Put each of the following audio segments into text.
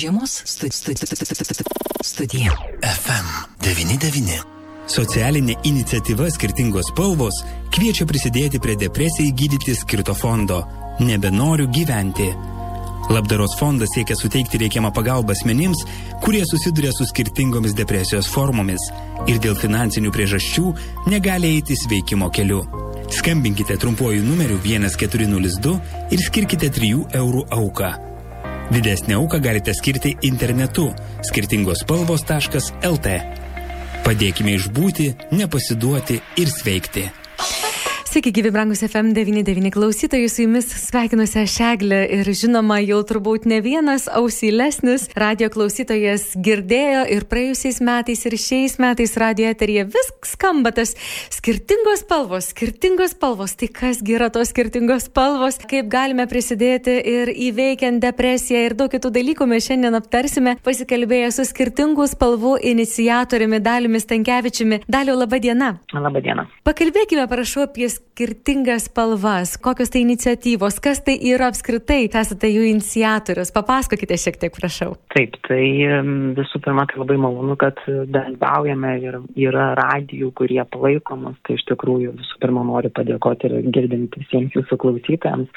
Žiemos studija. FM99. Socialinė iniciatyva skirtingos spalvos kviečia prisidėti prie depresijai gydyti skirto fondo Nebenoriu gyventi. Labdaros fondas siekia suteikti reikiamą pagalbą asmenims, kurie susiduria su skirtingomis depresijos formomis ir dėl finansinių priežasčių negali eiti sveikimo keliu. Skambinkite trumpuoju numeriu 1402 ir skirkite 3 eurų auką. Didesnę auką galite skirti internetu skirtingospalvos.lt. Padėkime išbūti, nepasiduoti ir sveikti. Sveiki, gyvi brangus FM99 klausytojai, su jumis sveikinuosi aš Eglė ir žinoma, jau turbūt ne vienas ausylesnis radio klausytojas girdėjo ir praėjusiais metais ir šiais metais radio eterija vis skamba tas skirtingos spalvos, skirtingos spalvos. Tai kasgi yra tos skirtingos spalvos, kaip galime prisidėti ir įveikiant depresiją ir daug kitų dalykų mes šiandien aptarsime, pasikalbėję su skirtingų spalvų inicijatoriumi Daliumi Stankievičiumi. Daliu, laba diena. Labą dieną. Pakalbėkime, prašau, apie skirtingas spalvas, kokios tai iniciatyvos, kas tai yra apskritai, esate jų iniciatorius. Papasakokite šiek tiek, prašau. Taip, tai visų pirma, tai labai malonu, kad dalyvaujame ir yra radijų, kurie palaikomus. Tai iš tikrųjų visų pirma noriu padėkoti ir girdint visiems jūsų klausytojams.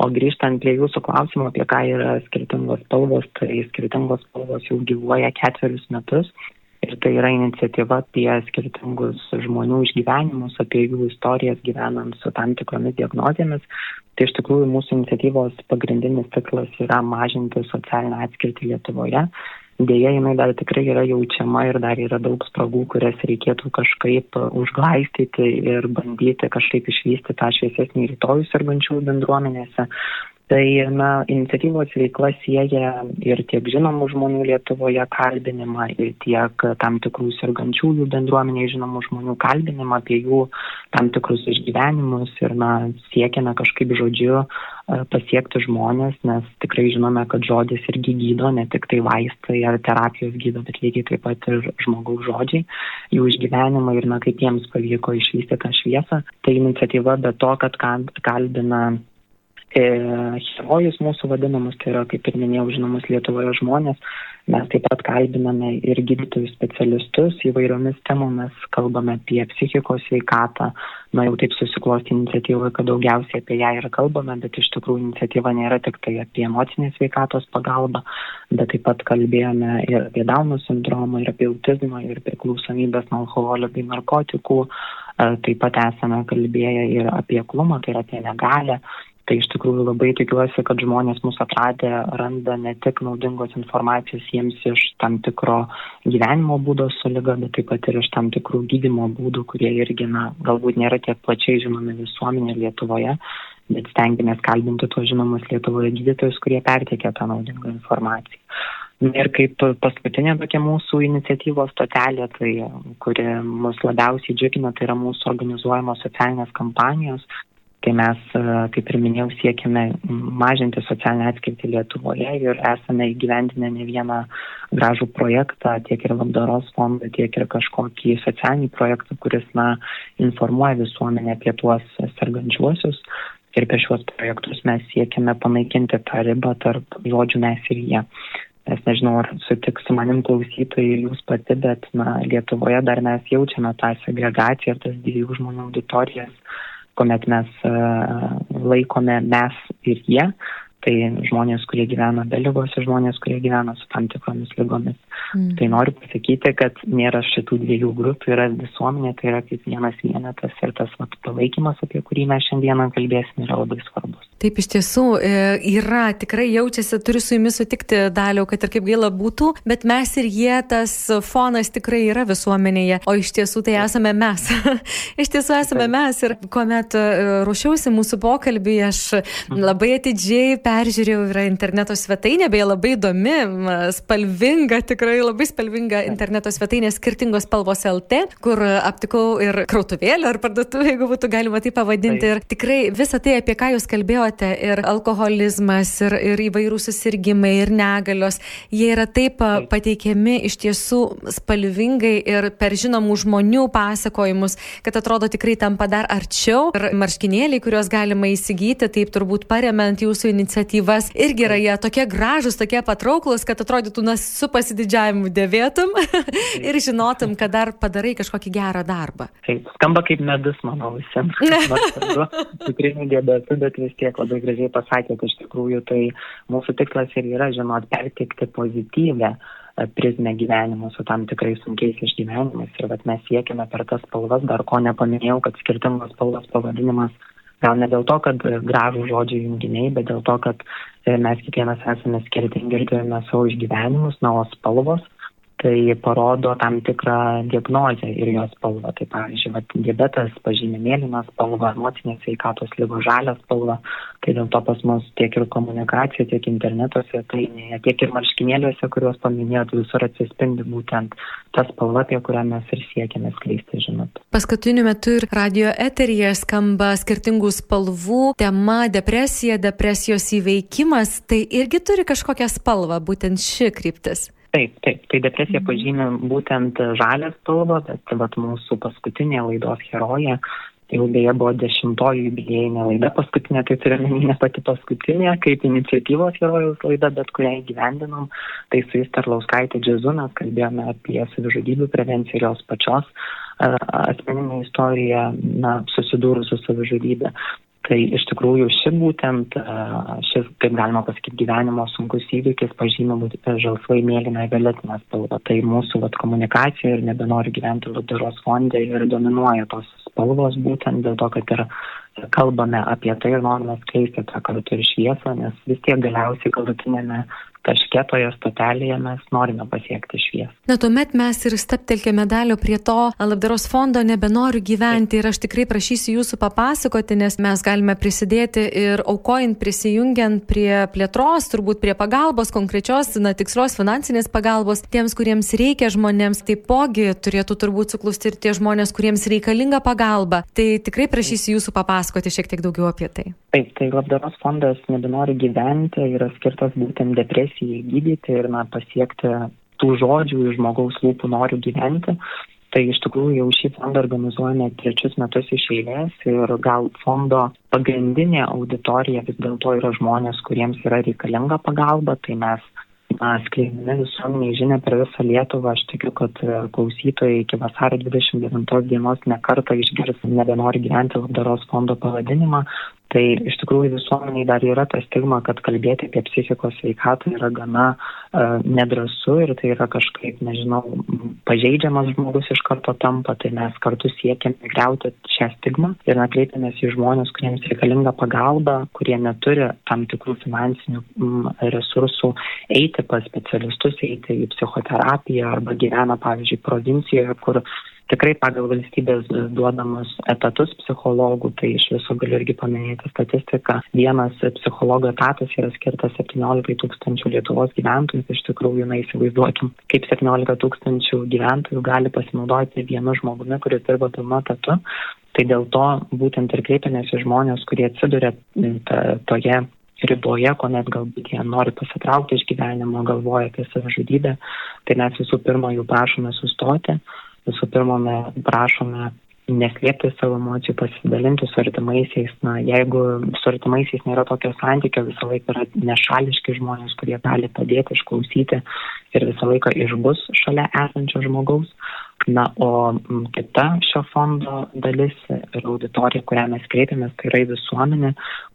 O grįžtant prie jūsų klausimo, apie ką yra skirtingos spalvos, tai skirtingos spalvos jau gyvuoja ketverius metus ir tai yra iniciatyva apie skirtingus žmonių išgyvenimus, apie jų istorijas gyvenant su tam tikromis diagnozėmis. Tai iš tikrųjų mūsų iniciatyvos pagrindinis tikslas yra mažinti socialinę atskirtį Lietuvoje. Deja, jinai dar tikrai yra jaučiama ir dar yra daug spragų, kurias reikėtų kažkaip užglaistyti ir bandyti kažkaip išvysti tą šviesesnį rytojų sergančių bendruomenėse. Tai na, iniciatyvos veikla sieja ir tiek žinomų žmonių Lietuvoje kalbinimą, ir tiek tam tikrų sergančiųjų bendruomeniai žinomų žmonių kalbinimą apie jų tam tikrus išgyvenimus ir na, siekiame kažkaip žodžiu pasiekti žmonės, nes tikrai žinome, kad žodis irgi gydo, ne tik tai vaistai ar terapijos gydo, bet lygiai taip pat ir žmogaus žodžiai, jų išgyvenimai ir na, kaip jiems pavyko išvysti tą šviesą. Tai iniciatyva be to, kad kalbina E, herojus mūsų vadinamus, tai yra, kaip ir minėjau, žinomus Lietuvoje žmonės. Mes taip pat kalbiname ir gydytojų specialistus įvairiomis temomis, kalbame apie psichikos sveikatą. Na jau taip susiklosti iniciatyvai, kad daugiausiai apie ją ir kalbame, bet iš tikrųjų iniciatyva nėra tik tai apie emocinės sveikatos pagalbą, bet taip pat kalbėjome ir apie Dauno sindromą, ir apie autizmą, ir priklausomybės nuo alkoholio bei narkotikų. E, taip pat esame kalbėję ir apie klumą, tai yra apie negalę Tai iš tikrųjų labai tikiuosi, kad žmonės mūsų atradę randa ne tik naudingos informacijos jiems iš tam tikro gyvenimo būdo su lyga, bet taip pat ir iš tam tikrų gydimo būdų, kurie irgi, na, galbūt nėra tiek plačiai žinomi visuomenė Lietuvoje, bet stengiamės kalbinti tuos žinomus Lietuvoje gydytojus, kurie perteikia tą naudingą informaciją. Ir kaip paskutinė tokia mūsų iniciatyvos stotelė, tai, kuri mus labiausiai džiugina, tai yra mūsų organizuojamos socialinės kampanijos, Tai mes, e, kaip ir minėjau, siekime mažinti socialinę atskirtį Lietuvoje ir esame įgyvendinę ne vieną gražų projektą, tiek ir labdaros fondą, tiek ir kažkokį socialinį projektą, kuris na, informuoja visuomenę apie tuos sergančiuosius. Ir per šiuos projektus mes siekime panaikinti tą ribą tarp žodžių mes ir jie. Nes nežinau, ar sutiks su manim klausytojai ir jūs pati, bet na, Lietuvoje dar mes jaučiame tą segregaciją tas dviejų žmonių auditorijas kuomet mes e, laikome mes ir jie, tai žmonės, kurie gyvena be lygos ir žmonės, kurie gyvena su tam tikromis lygomis. Mm. Tai noriu pasakyti, kad nėra šitų dviejų grupių, yra visuomenė, tai yra kaip vienas vienetas ir tas vat, palaikymas, apie kurį mes šiandieną kalbėsime, yra labai svarbus. Taip iš tiesų e, yra, tikrai jaučiasi, turiu su jumis sutikti daliau, kad ir kaip gaila būtų, bet mes ir jie, tas fonas tikrai yra visuomenėje, o iš tiesų tai esame mes. iš tiesų esame mes ir kuomet e, ruošiausi mūsų pokalbį, aš mhm. labai atidžiai peržiūrėjau, yra interneto svetainė, beje labai įdomi, spalvinga, tikrai labai spalvinga interneto svetainė skirtingos spalvos LT, kur aptikau ir krautuvėlę ar parduotuvę, jeigu būtų galima tai pavadinti. Taip. Ir tikrai visą tai, apie ką jūs kalbėjote, paminėjote, ir alkoholizmas, ir, ir įvairūs susirgymai, ir negalios, jie yra taip pateikiami iš tiesų spalvingai ir per žinomų žmonių pasakojimus, kad atrodo tikrai tampa dar arčiau. Ir marškinėliai, kuriuos galima įsigyti, taip turbūt paremiant jūsų iniciatyvas, irgi yra jie tokie gražus, tokie patrauklus, kad atrodytų, na, su pasididžiavimu dėvėtum ir žinotum, kad dar padarai kažkokį gerą darbą. Taip, skamba kaip medus, manau, visiems. Cukrinių diabetų, bet vis tiek labai gražiai pasakė, kad iš tikrųjų tai mūsų tikslas ir yra, žinot, perteikti pozityvę e, prizmę gyvenimo su tam tikrais sunkiais išgyvenimais. Ir mes siekime per tas spalvas, dar ko nepaminėjau, kad skirtingos spalvos pavadinimas gal ne dėl to, kad gražų žodžių junginiai, bet dėl to, kad e, mes kiekvienas esame skirtingi ir turime savo išgyvenimus, na, o spalvos tai parodo tam tikrą diagnozę ir jos spalvą. Tai pavyzdžiui, vat, diabetas pažymė mėlyną spalvą, emocinės sveikatos lygo žalią spalvą, tai dėl to pas mus tiek ir komunikacija, tiek interneto svetainėje, tiek ir marškinėliuose, kuriuos paminėjot, visur atsispindi būtent ta spalva, apie kurią mes ir siekiame skleisti žinot. Paskutiniu metu ir radio eteryje skamba skirtingų spalvų tema depresija, depresijos įveikimas, tai irgi turi kažkokią spalvą, būtent ši kryptis. Taip, taip, tai depresija pažymė būtent žalę spalvą, bet vat, mūsų paskutinė laidos herojė, tai jau beje buvo dešimtoji jubiliejinė laida, paskutinė, tai turime ne pati paskutinė, kaip iniciatyvos herojus laida, bet kurią įgyvendinom, tai su jis Tarlauskaitė Džiazu mes kalbėjome apie savižudybių prevenciją ir jos pačios asmeninė istorija, na, susidūrus su savižudybė. Tai iš tikrųjų ši būtent, šis, kaip galima pasakyti, gyvenimo sunkus įvykis pažymė būtent žalsvai mėlyną violetinę spalvą. Tai mūsų vat, komunikacija ir nebenori gyventi labdaros fonde ir dominuoja tos spalvos būtent dėl to, kad ir kalbame apie tai ir norime skleisti tą kartu ir šviesą, nes vis tiek galiausiai galutinėme taške toje stotelėje mes norime pasiekti šviesą. Na, tuomet mes ir staptelkime dalio prie to labdaros fondo nebenoriu gyventi ir aš tikrai prašysiu jūsų papasakoti, nes mes galime prisidėti ir aukojant, prisijungiant prie plėtros, turbūt prie pagalbos, konkrečios, na, tikslios finansinės pagalbos tiems, kuriems reikia žmonėms, taipogi turėtų turbūt suklusti ir tie žmonės, kuriems reikalinga pagalba. Tai tikrai prašysiu jūsų papasakoti šiek tiek daugiau apie tai. Taip, tai labdaros fondas nebenori gyventi yra skirtas būtent depresijai depresijai gydyti ir na, pasiekti tų žodžių iš žmogaus lūpų noriu gyventi. Tai iš tikrųjų jau šį fondą organizuojame trečius metus iš eilės ir gal fondo pagrindinė auditorija vis dėlto yra žmonės, kuriems yra reikalinga pagalba, tai mes skleidami visuomeniai žinia per visą Lietuvą, aš tikiu, kad klausytojai iki vasario 29 dienos nekartą išgirs nebenori gyventi labdaros fondo pavadinimą, Tai iš tikrųjų visuomeniai dar yra ta stigma, kad kalbėti apie psichikos sveikatą yra gana uh, nedrasu ir tai yra kažkaip, nežinau, pažeidžiamas žmogus iš karto tampa, tai mes kartu siekiame greuti šią stigmą ir kreipiamės į žmonės, kuriems reikalinga pagalba, kurie neturi tam tikrų finansinių mm, resursų eiti pas specialistus, eiti į psichoterapiją arba gyvena, pavyzdžiui, provincijoje, kur tikrai pagal valstybės duodamus etatus psichologų, tai iš viso galiu irgi paminėti statistiką, vienas psichologo etatas yra skirtas 17 tūkstančių Lietuvos gyventojų, iš tikrųjų, na įsivaizduokim, kaip 17 tūkstančių gyventojų gali pasinaudoti vienu žmogumi, kuris dirba pilnu etatu. Tai dėl to būtent ir kreipiamės į žmonės, kurie atsiduria toje riboje, kuomet galbūt jie nori pasitraukti iš gyvenimo, galvoja apie savižudybę, tai mes visų pirma jų prašome sustoti, visų pirma, mes prašome neslėpti savo emocijų, pasidalinti su artimaisiais. Na, jeigu su artimaisiais nėra tokio santykio, visą laiką yra nešališki žmonės, kurie gali padėti, išklausyti ir visą laiką išbus šalia esančio žmogaus. Na, o kita šio fondo dalis ir auditorija, kurią mes kreipiamės, tai yra visuomenė,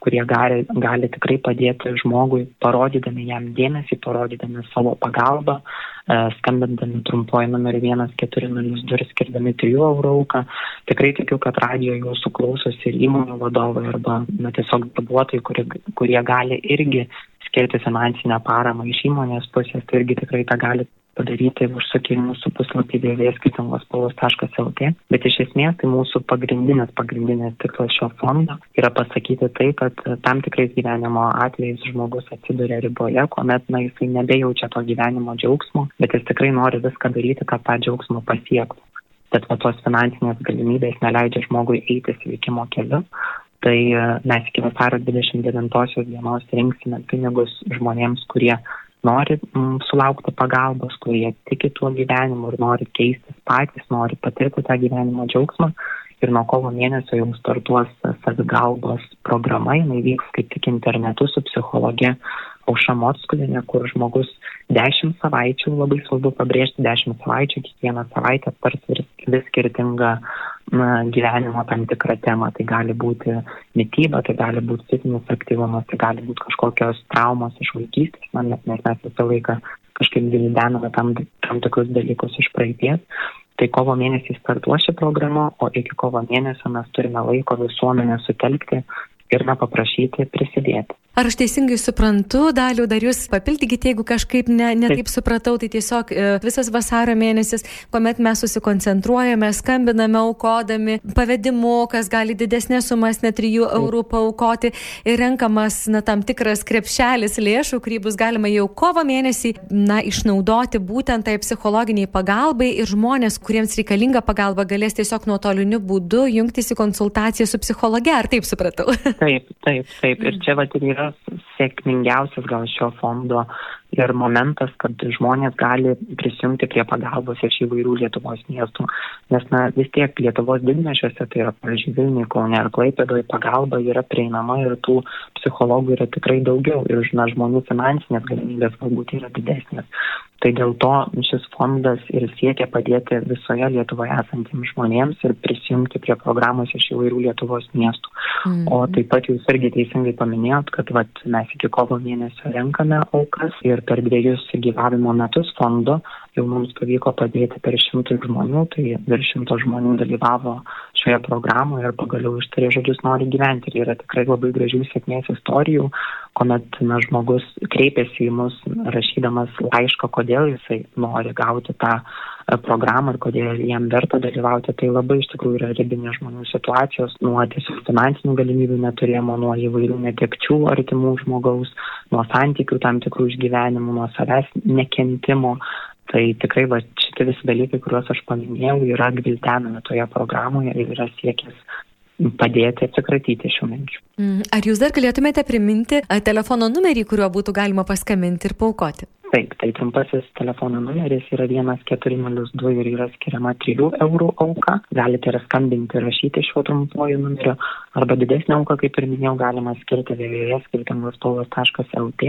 kurie gali, gali tikrai padėti žmogui, parodydami jam dėmesį, parodydami savo pagalbą, e, skambindami trumpuoju numeriu 1402 skirdami 3 eurų auką. Tikrai tikiu, kad radio jūsų klausosi ir įmonių vadovai arba na, tiesiog darbuotojai, kurie, kurie gali irgi skirti finansinę paramą iš įmonės pusės, tai irgi tikrai tą gali padaryti užsukę į mūsų puslapį www.skirtingosspalvos.lt. Bet iš esmės tai mūsų pagrindinis, pagrindinis tikslas šio fondo yra pasakyti tai, kad tam tikrais gyvenimo atvejais žmogus atsiduria riboje, kuomet na, jisai nebejaučia to gyvenimo džiaugsmo, bet jis tikrai nori viską daryti, kad tą džiaugsmą pasiektų. Bet va tos finansinės galimybės neleidžia žmogui eiti sveikimo keliu, Tai mes iki vasario 29 dienos rinksime pinigus žmonėms, kurie nori mm, sulaukti pagalbos, kurie tiki tuo gyvenimu ir nori keistis patys, nori patirti tą gyvenimo džiaugsmą. Ir nuo kovo mėnesio jums startuos savigalbos programa, jinai vyks kaip tik internetu su psichologė Auša Motskulinė, kur žmogus 10 savaičių, labai svarbu pabrėžti 10 savaičių, kiekvieną savaitę aptars vis, skirtingą na, gyvenimo tam tikrą temą. Tai gali būti mytyba, tai gali būti fizinis aktyvumas, tai gali būti kažkokios traumos iš vaikystės, man, nes mes visą laiką kažkaip gvildename tam, tam tikrus dalykus iš praeities. Tai kovo mėnesį startuos ši programa, o iki kovo mėnesio mes turime laiko visuomenę sutelkti ir na paprašyti prisidėti. Ar aš teisingai suprantu, daliu, dar jūs papildykite, jeigu kažkaip ne, ne taip supratau, tai tiesiog e, visas vasario mėnesis, kuomet mes susikoncentruojame, skambiname aukodami, pavedimu, kas gali didesnės sumas, net 3 eurų paukoti ir renkamas na, tam tikras krepšelis lėšų, kurį bus galima jau kovo mėnesį na, išnaudoti būtent tai psichologiniai pagalbai ir žmonės, kuriems reikalinga pagalba, galės tiesiog nuotoliniu būdu jungtis į konsultaciją su psichologe, ar taip supratau? Taip, taip, taip. Ir čia va ir yra sėkmingiausias gal šio fondo ir momentas, kad žmonės gali prisijungti prie pagalbos iš įvairių Lietuvos miestų. Nes na, vis tiek Lietuvos didmešiuose, tai yra, pavyzdžiui, Vilniui, Kaune ar Klaipėdoje, pagalba yra prieinama ir tų psichologų yra tikrai daugiau ir na, žmonių finansinės galimybės galbūt yra didesnės. Tai dėl to šis fondas ir siekia padėti visoje Lietuvoje esantiems žmonėms ir prisijungti prie programos iš įvairių Lietuvos miestų. Mm. O taip pat jūs irgi teisingai paminėjot, kad vat, mes iki kovo mėnesio renkame aukas ir per dviejus gyvavimo metus fondo jau mums pavyko padėti per šimtą žmonių, tai virš šimto žmonių dalyvavo šioje programoje ir pagaliau ištarė žodžius nori gyventi. Ir yra tikrai labai gražių sėkmės istorijų, kuomet na, žmogus kreipiasi į mus rašydamas laišką, kodėl jisai nori gauti tą programą ir kodėl jam verta dalyvauti. Tai labai iš tikrųjų yra ribinės žmonių situacijos, nuo tiesiog finansinių galimybių neturėjimo, nuo įvairių netekčių artimų žmogaus, nuo santykių tam tikrų išgyvenimų, nuo savęs nekentimo, Tai tikrai va, šitie visi dalykai, kuriuos aš paminėjau, yra gvildenami toje programoje ir yra siekis padėti atsikratyti šių minčių. Mm, ar jūs dar galėtumėte priminti telefono numerį, kuriuo būtų galima paskambinti ir paukoti? Taip, tai trumpasis telefono numeris yra 1402 ir yra skiriama 3 eurų auka. Galite ir skambinti rašyti šiuo trumpuoju numeriu arba didesnį auką, kaip ir minėjau, galima skirti www.skirtingosspalvos.lt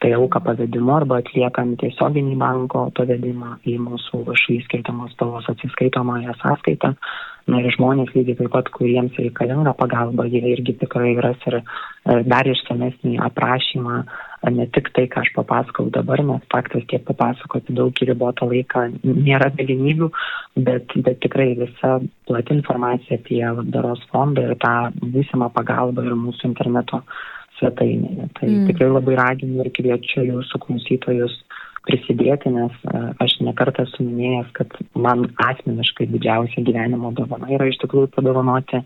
tai auką pavedimu arba atliekant tiesioginį banko pavedimą į mūsų všį skaitomos spalvos atsiskaitomąją sąskaitą. Na ir žmonės lygiai taip pat, kuriems reikalinga pagalba, jie irgi tikrai ras ir e, dar išsamesnį aprašymą, ne tik tai, ką aš papasakau dabar, nes faktas tiek papasakoti daug į ribotą laiką nėra galimybių, bet, bet tikrai visa plati informacija apie labdaros fondą ir tą būsimą pagalbą ir mūsų interneto svetainėje. Tai mm. tikrai labai raginu ir kviečiu jūsų klausytojus prisidėti, nes e, aš nekartą esu minėjęs, kad man asmeniškai didžiausia gyvenimo dovana yra iš tikrųjų padovanoti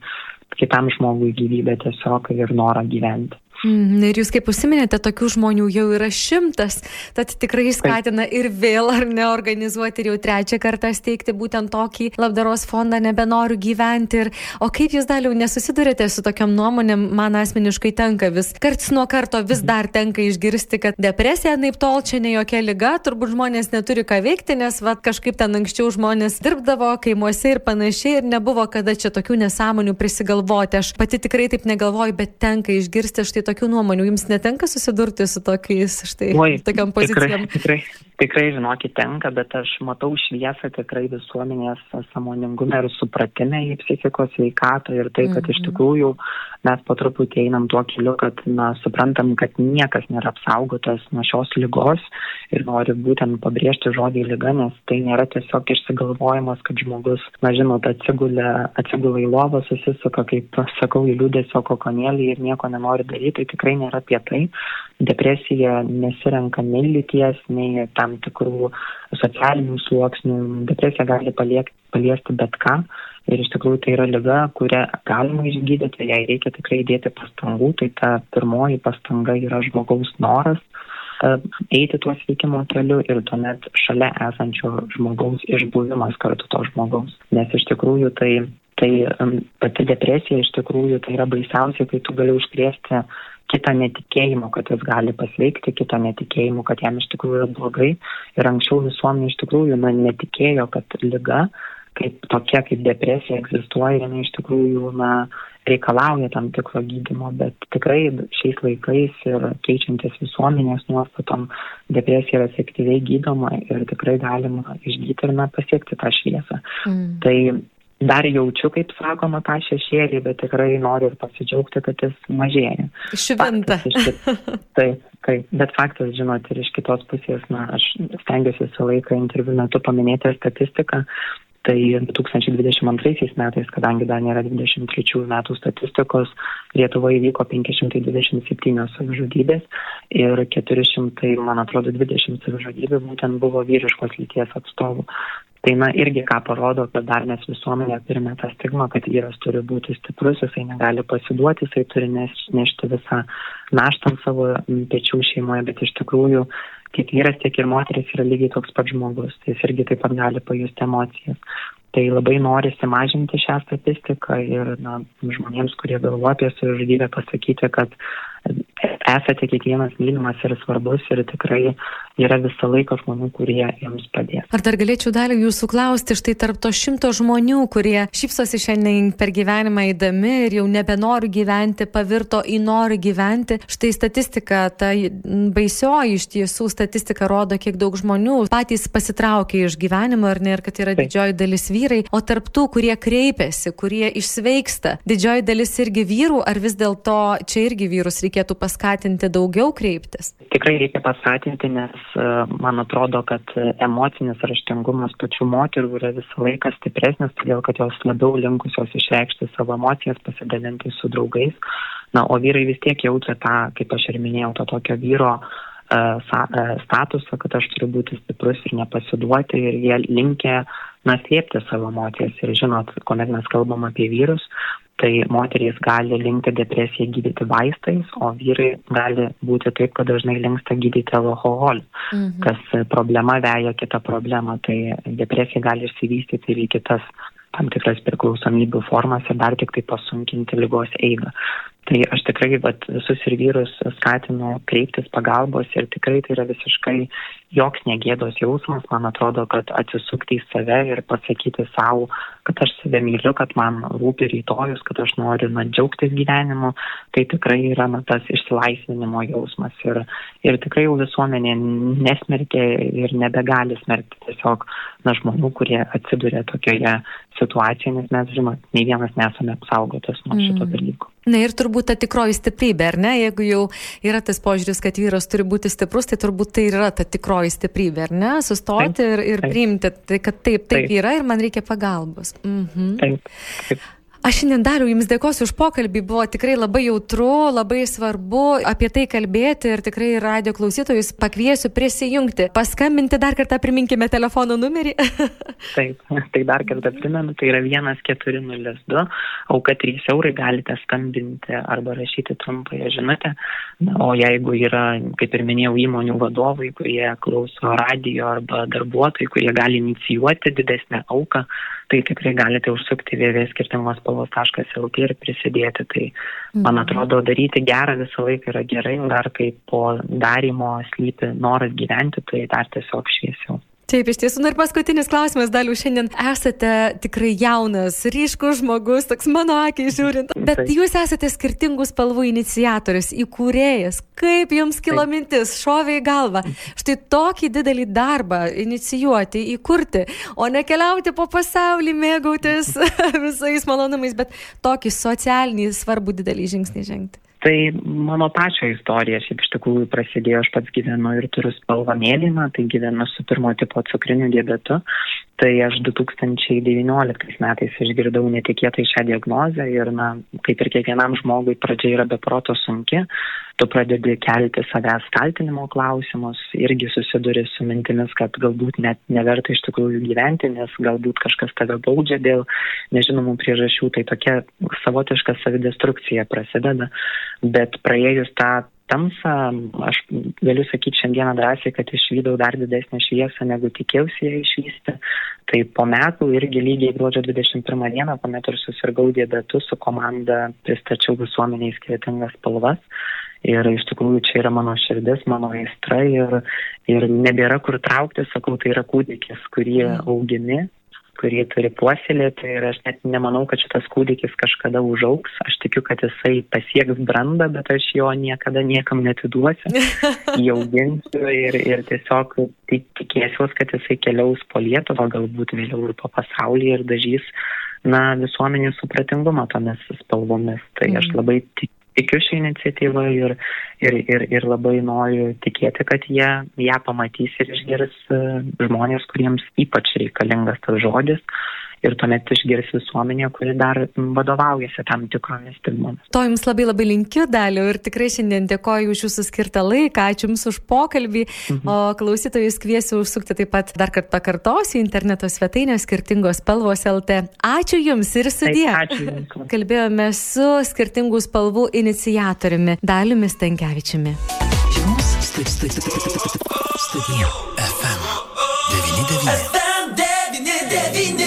kitam žmogui gyvybę tiesiog ir norą gyventi. Mm, ir jūs kaip užsiminėte, tokių žmonių jau yra šimtas, tad tikrai skatina ir vėl ar ne organizuoti ir jau trečią kartą steigti būtent tokį labdaros fondą nebenoriu gyventi. Ir, o kaip jūs daliau nesusidurėte su tokiam nuomonėm, man asmeniškai tenka vis, karts nuo karto vis dar tenka išgirsti, kad depresija naip tol čia ne jokia lyga, turbūt žmonės neturi ką veikti, nes va, kažkaip ten anksčiau žmonės dirbdavo kaimuose ir panašiai ir nebuvo kada čia tokių nesąmonių prisigalvoti. Aš pati tikrai taip negalvoju, bet tenka išgirsti štai tokių nuomonių. Jums netenka susidurti su tokiais štai Oi, tokiam pozicijom? Tikrai, tikrai, tikrai, žinokit, tenka, bet aš matau šviesą tikrai visuomenės samoningume ir supratime į psichikos veikatą ir tai, kad iš mhm. tikrųjų mes po truputį einam tuo keliu, kad na, suprantam, kad niekas nėra apsaugotas nuo šios lygos ir noriu būtent pabrėžti žodį lyga, nes tai nėra tiesiog išsigalvojimas, kad žmogus, na žinot, atsigulė, atsigulė į lovą, susisuka, kaip sakau, į liūdėsio kokonėlį ir nieko nenori daryti, tai tikrai nėra apie tai. Depresija nesirenka nei lyties, nei tam tikrų socialinių sluoksnių. Depresija gali paliekti, paliesti bet ką. Ir iš tikrųjų tai yra lyga, kurią galima išgydyti, jai reikia tikrai dėti pastangų. Tai ta pirmoji pastanga yra žmogaus noras e, eiti tuo sveikimo keliu ir tuomet šalia esančio žmogaus išbuvimas kartu to žmogaus. Nes iš tikrųjų tai Tai pati depresija iš tikrųjų tai yra baisiausia, kai tu gali užkrėsti kitą netikėjimą, kad jis gali pasveikti, kitą netikėjimą, kad jam iš tikrųjų yra blogai. Ir anksčiau visuomenė iš tikrųjų na, netikėjo, kad lyga kaip tokia, kaip depresija egzistuoja, jinai iš tikrųjų na, reikalauja tam tikro gydimo, bet tikrai šiais laikais ir keičiantis visuomenės nuostatom, depresija yra efektyviai gydoma ir tikrai galima išgyti ir na, pasiekti tą šviesą. Mm. Tai dar jaučiu, kaip sakoma, tą šešėlį, bet tikrai noriu ir pasidžiaugti, kad jis mažėja. Šventa. Taip, taip, bet faktas, žinot, ir iš kitos pusės, na, aš stengiuosi visą laiką interviu metu paminėti statistiką, Tai 2022 metais, kadangi dar nėra 23 metų statistikos, Lietuvoje įvyko 527 savižudybės ir 400, man atrodo, 20 savižudybių būtent buvo vyriškos lyties atstovų. Tai na irgi ką parodo, kad dar mes visuomenė turime tą stigmą, kad vyras turi būti stiprus, jisai negali pasiduoti, jisai turi nešti visą naštą ant savo pečių šeimoje, bet iš tikrųjų tiek vyras, tiek ir moteris yra lygiai toks pat žmogus, tai jis irgi taip pat gali pajusti emocijas. Tai labai norisi mažinti šią statistiką ir na, žmonėms, kurie galvoja apie savižudybę, pasakyti, kad esate kiekvienas mylimas ir svarbus ir tikrai yra visą laiką žmonių, kurie jums padės. Ar dar galėčiau dalį jūsų klausti, štai tarp to šimto žmonių, kurie šypsosi šiandien per gyvenimą įdami ir jau nebenori gyventi, pavirto į nori gyventi, štai statistika, ta baisioji iš tiesų statistika rodo, kiek daug žmonių patys pasitraukia iš gyvenimo ar ne, ir kad yra didžioji dalis vyrai, o tarp tų, kurie kreipiasi, kurie išsveiksta, didžioji dalis irgi vyrų, ar vis dėlto čia irgi vyrus reikėtų paskatinti daugiau kreiptis? Tikrai reikia paskatinti, nes e, man atrodo, kad emocinis raštingumas pačių moterų yra visą laiką stipresnis, todėl kad jos labiau linkusios išreikšti savo emocijas, pasidalinti su draugais. Na, o vyrai vis tiek jaučia tą, kaip aš ir minėjau, to tokio vyro uh, statusą, kad aš turiu būti stiprus ir nepasiduoti ir jie linkia na, slėpti savo emocijas. Ir žinot, kuomet mes kalbam apie vyrus, tai moterys gali linkti depresiją gydyti vaistais, o vyrai gali būti taip, kad dažnai linksta gydyti alkoholiu, mhm. kas problema veja kitą problemą. Tai depresija gali išsivystyti ir į kitas tam tikras priklausomybių formas ir dar tik tai pasunkinti lygos eigą. Tai aš tikrai vat, visus ir vyrus skatinu kreiptis pagalbos ir tikrai tai yra visiškai joks negėdos jausmas, man atrodo, kad atsisukti į save ir pasakyti savo, kad aš save myliu, kad man rūpi rytojus, kad aš noriu na, džiaugtis gyvenimu, tai tikrai yra na, tas išsilaisvinimo jausmas. Ir, ir tikrai jau visuomenė nesmerkia ir nebegali smerkti tiesiog na, žmonių, kurie atsiduria tokioje situacijoje, nes mes, žinot, nei vienas nesame apsaugotas nuo šito mm. dalyko. Na ir turbūt ta tikroji stiprybė, ar ne? Jeigu jau yra tas požiūris, kad vyras turi būti stiprus, tai turbūt tai yra ta tikroji stiprybė, ar ne? Sustoti taip, ir, ir taip. priimti, tai kad taip, taip, taip yra ir man reikia pagalbos. Mhm. Taip, taip. Aš šiandien dariau Jums dėkosiu už pokalbį, buvo tikrai labai jautru, labai svarbu apie tai kalbėti ir tikrai radio klausytojus pakviesiu prisijungti. Paskambinti dar kartą priminkime telefono numerį. Taip, tai dar kartą primenu, tai yra 1402, auka 3 eurai galite skambinti arba rašyti trumpąją žinutę. O jeigu yra, kaip ir minėjau, įmonių vadovai, kurie klauso radio arba darbuotojai, kurie gali inicijuoti didesnę auką, tai tikrai galite užsukti www.skirtingos.lt ir prisidėti. Tai man mhm. atrodo, daryti gerą visą laiką yra gerai, dar kai po darimo slypi noras gyventi, tai dar tiesiog šviesiau. Taip, iš tiesų, ir paskutinis klausimas, daliu, šiandien esate tikrai jaunas, ryškus žmogus, toks mano akiai žiūrint, bet Taip. jūs esate skirtingų spalvų iniciatorius, įkūrėjas. Kaip jums kilo Taip. mintis, šovė į galvą, štai tokį didelį darbą inicijuoti, įkurti, o ne keliauti po pasaulį, mėgautis visais malonumais, bet tokį socialinį svarbų didelį žingsnį žengti. Tai mano pačio istorija šiaip iš tikrųjų prasidėjo, aš pats gyvenu ir turiu spalvą mėlyną, tai gyvenu su pirmo tipo cukriniu diabetu. Tai aš 2019 metais išgirdau netikėtai šią diagnozę ir, na, kaip ir kiekvienam žmogui, pradžia yra beproto sunki. Tu pradedi kelti savęs kaltinimo klausimus, irgi susiduri su mintimis, kad galbūt net neverta iš tikrųjų gyventi, nes galbūt kažkas tave baudžia dėl nežinomų priežasčių. Tai tokia savotiška savidestrukcija prasideda bet praėjus tą tamsą, aš galiu sakyti šiandieną drąsiai, kad išvydau dar didesnę šviesą, negu tikėjausi ją išvysti. Tai po metų irgi lygiai gruodžio 21 dieną, kuomet ir susirgau diabetu, su komanda pristačiau visuomeniai skirtingas spalvas. Ir iš tikrųjų čia yra mano širdis, mano aistra ir, ir nebėra kur traukti, sakau, tai yra kūdikis, kurį mm. augini kurį turi puoselėti ir aš net nemanau, kad šitas kūdikis kažkada užauks. Aš tikiu, kad jisai pasieks brandą, bet aš jo niekada niekam netiduosiu. Įauginsiu ir, ir tiesiog tikėsiuos, kad jisai keliaus po Lietuvą, galbūt vėliau ir po pasaulį ir dažys na, visuomenės supratingumą tomis spalvomis. Tai aš mhm. labai tik, tikiu šią iniciatyvą ir, ir, ir, ir labai noriu tikėti, kad jie ją pamatys ir išgirs e, žmonės, kuriems ypač reikalingas tas žodis ir tuomet išgirs visuomenė, kuri dar vadovaujasi tam tikromis stigmomis. To jums labai labai linkiu, daliu, ir tikrai šiandien dėkoju už jūsų skirtą laiką, ačiū Jums už pokalbį, mhm. o klausytojus kviesiu užsukti taip pat dar kartą pakartosiu interneto svetainę skirtingos spalvos LT. Ačiū Jums ir sudie. Taip, ačiū Jums. Kalbėjome su skirtingų spalvų inicijatoriumi Daliumi Stankevičiumi. Jums studija FM 99. FM 99.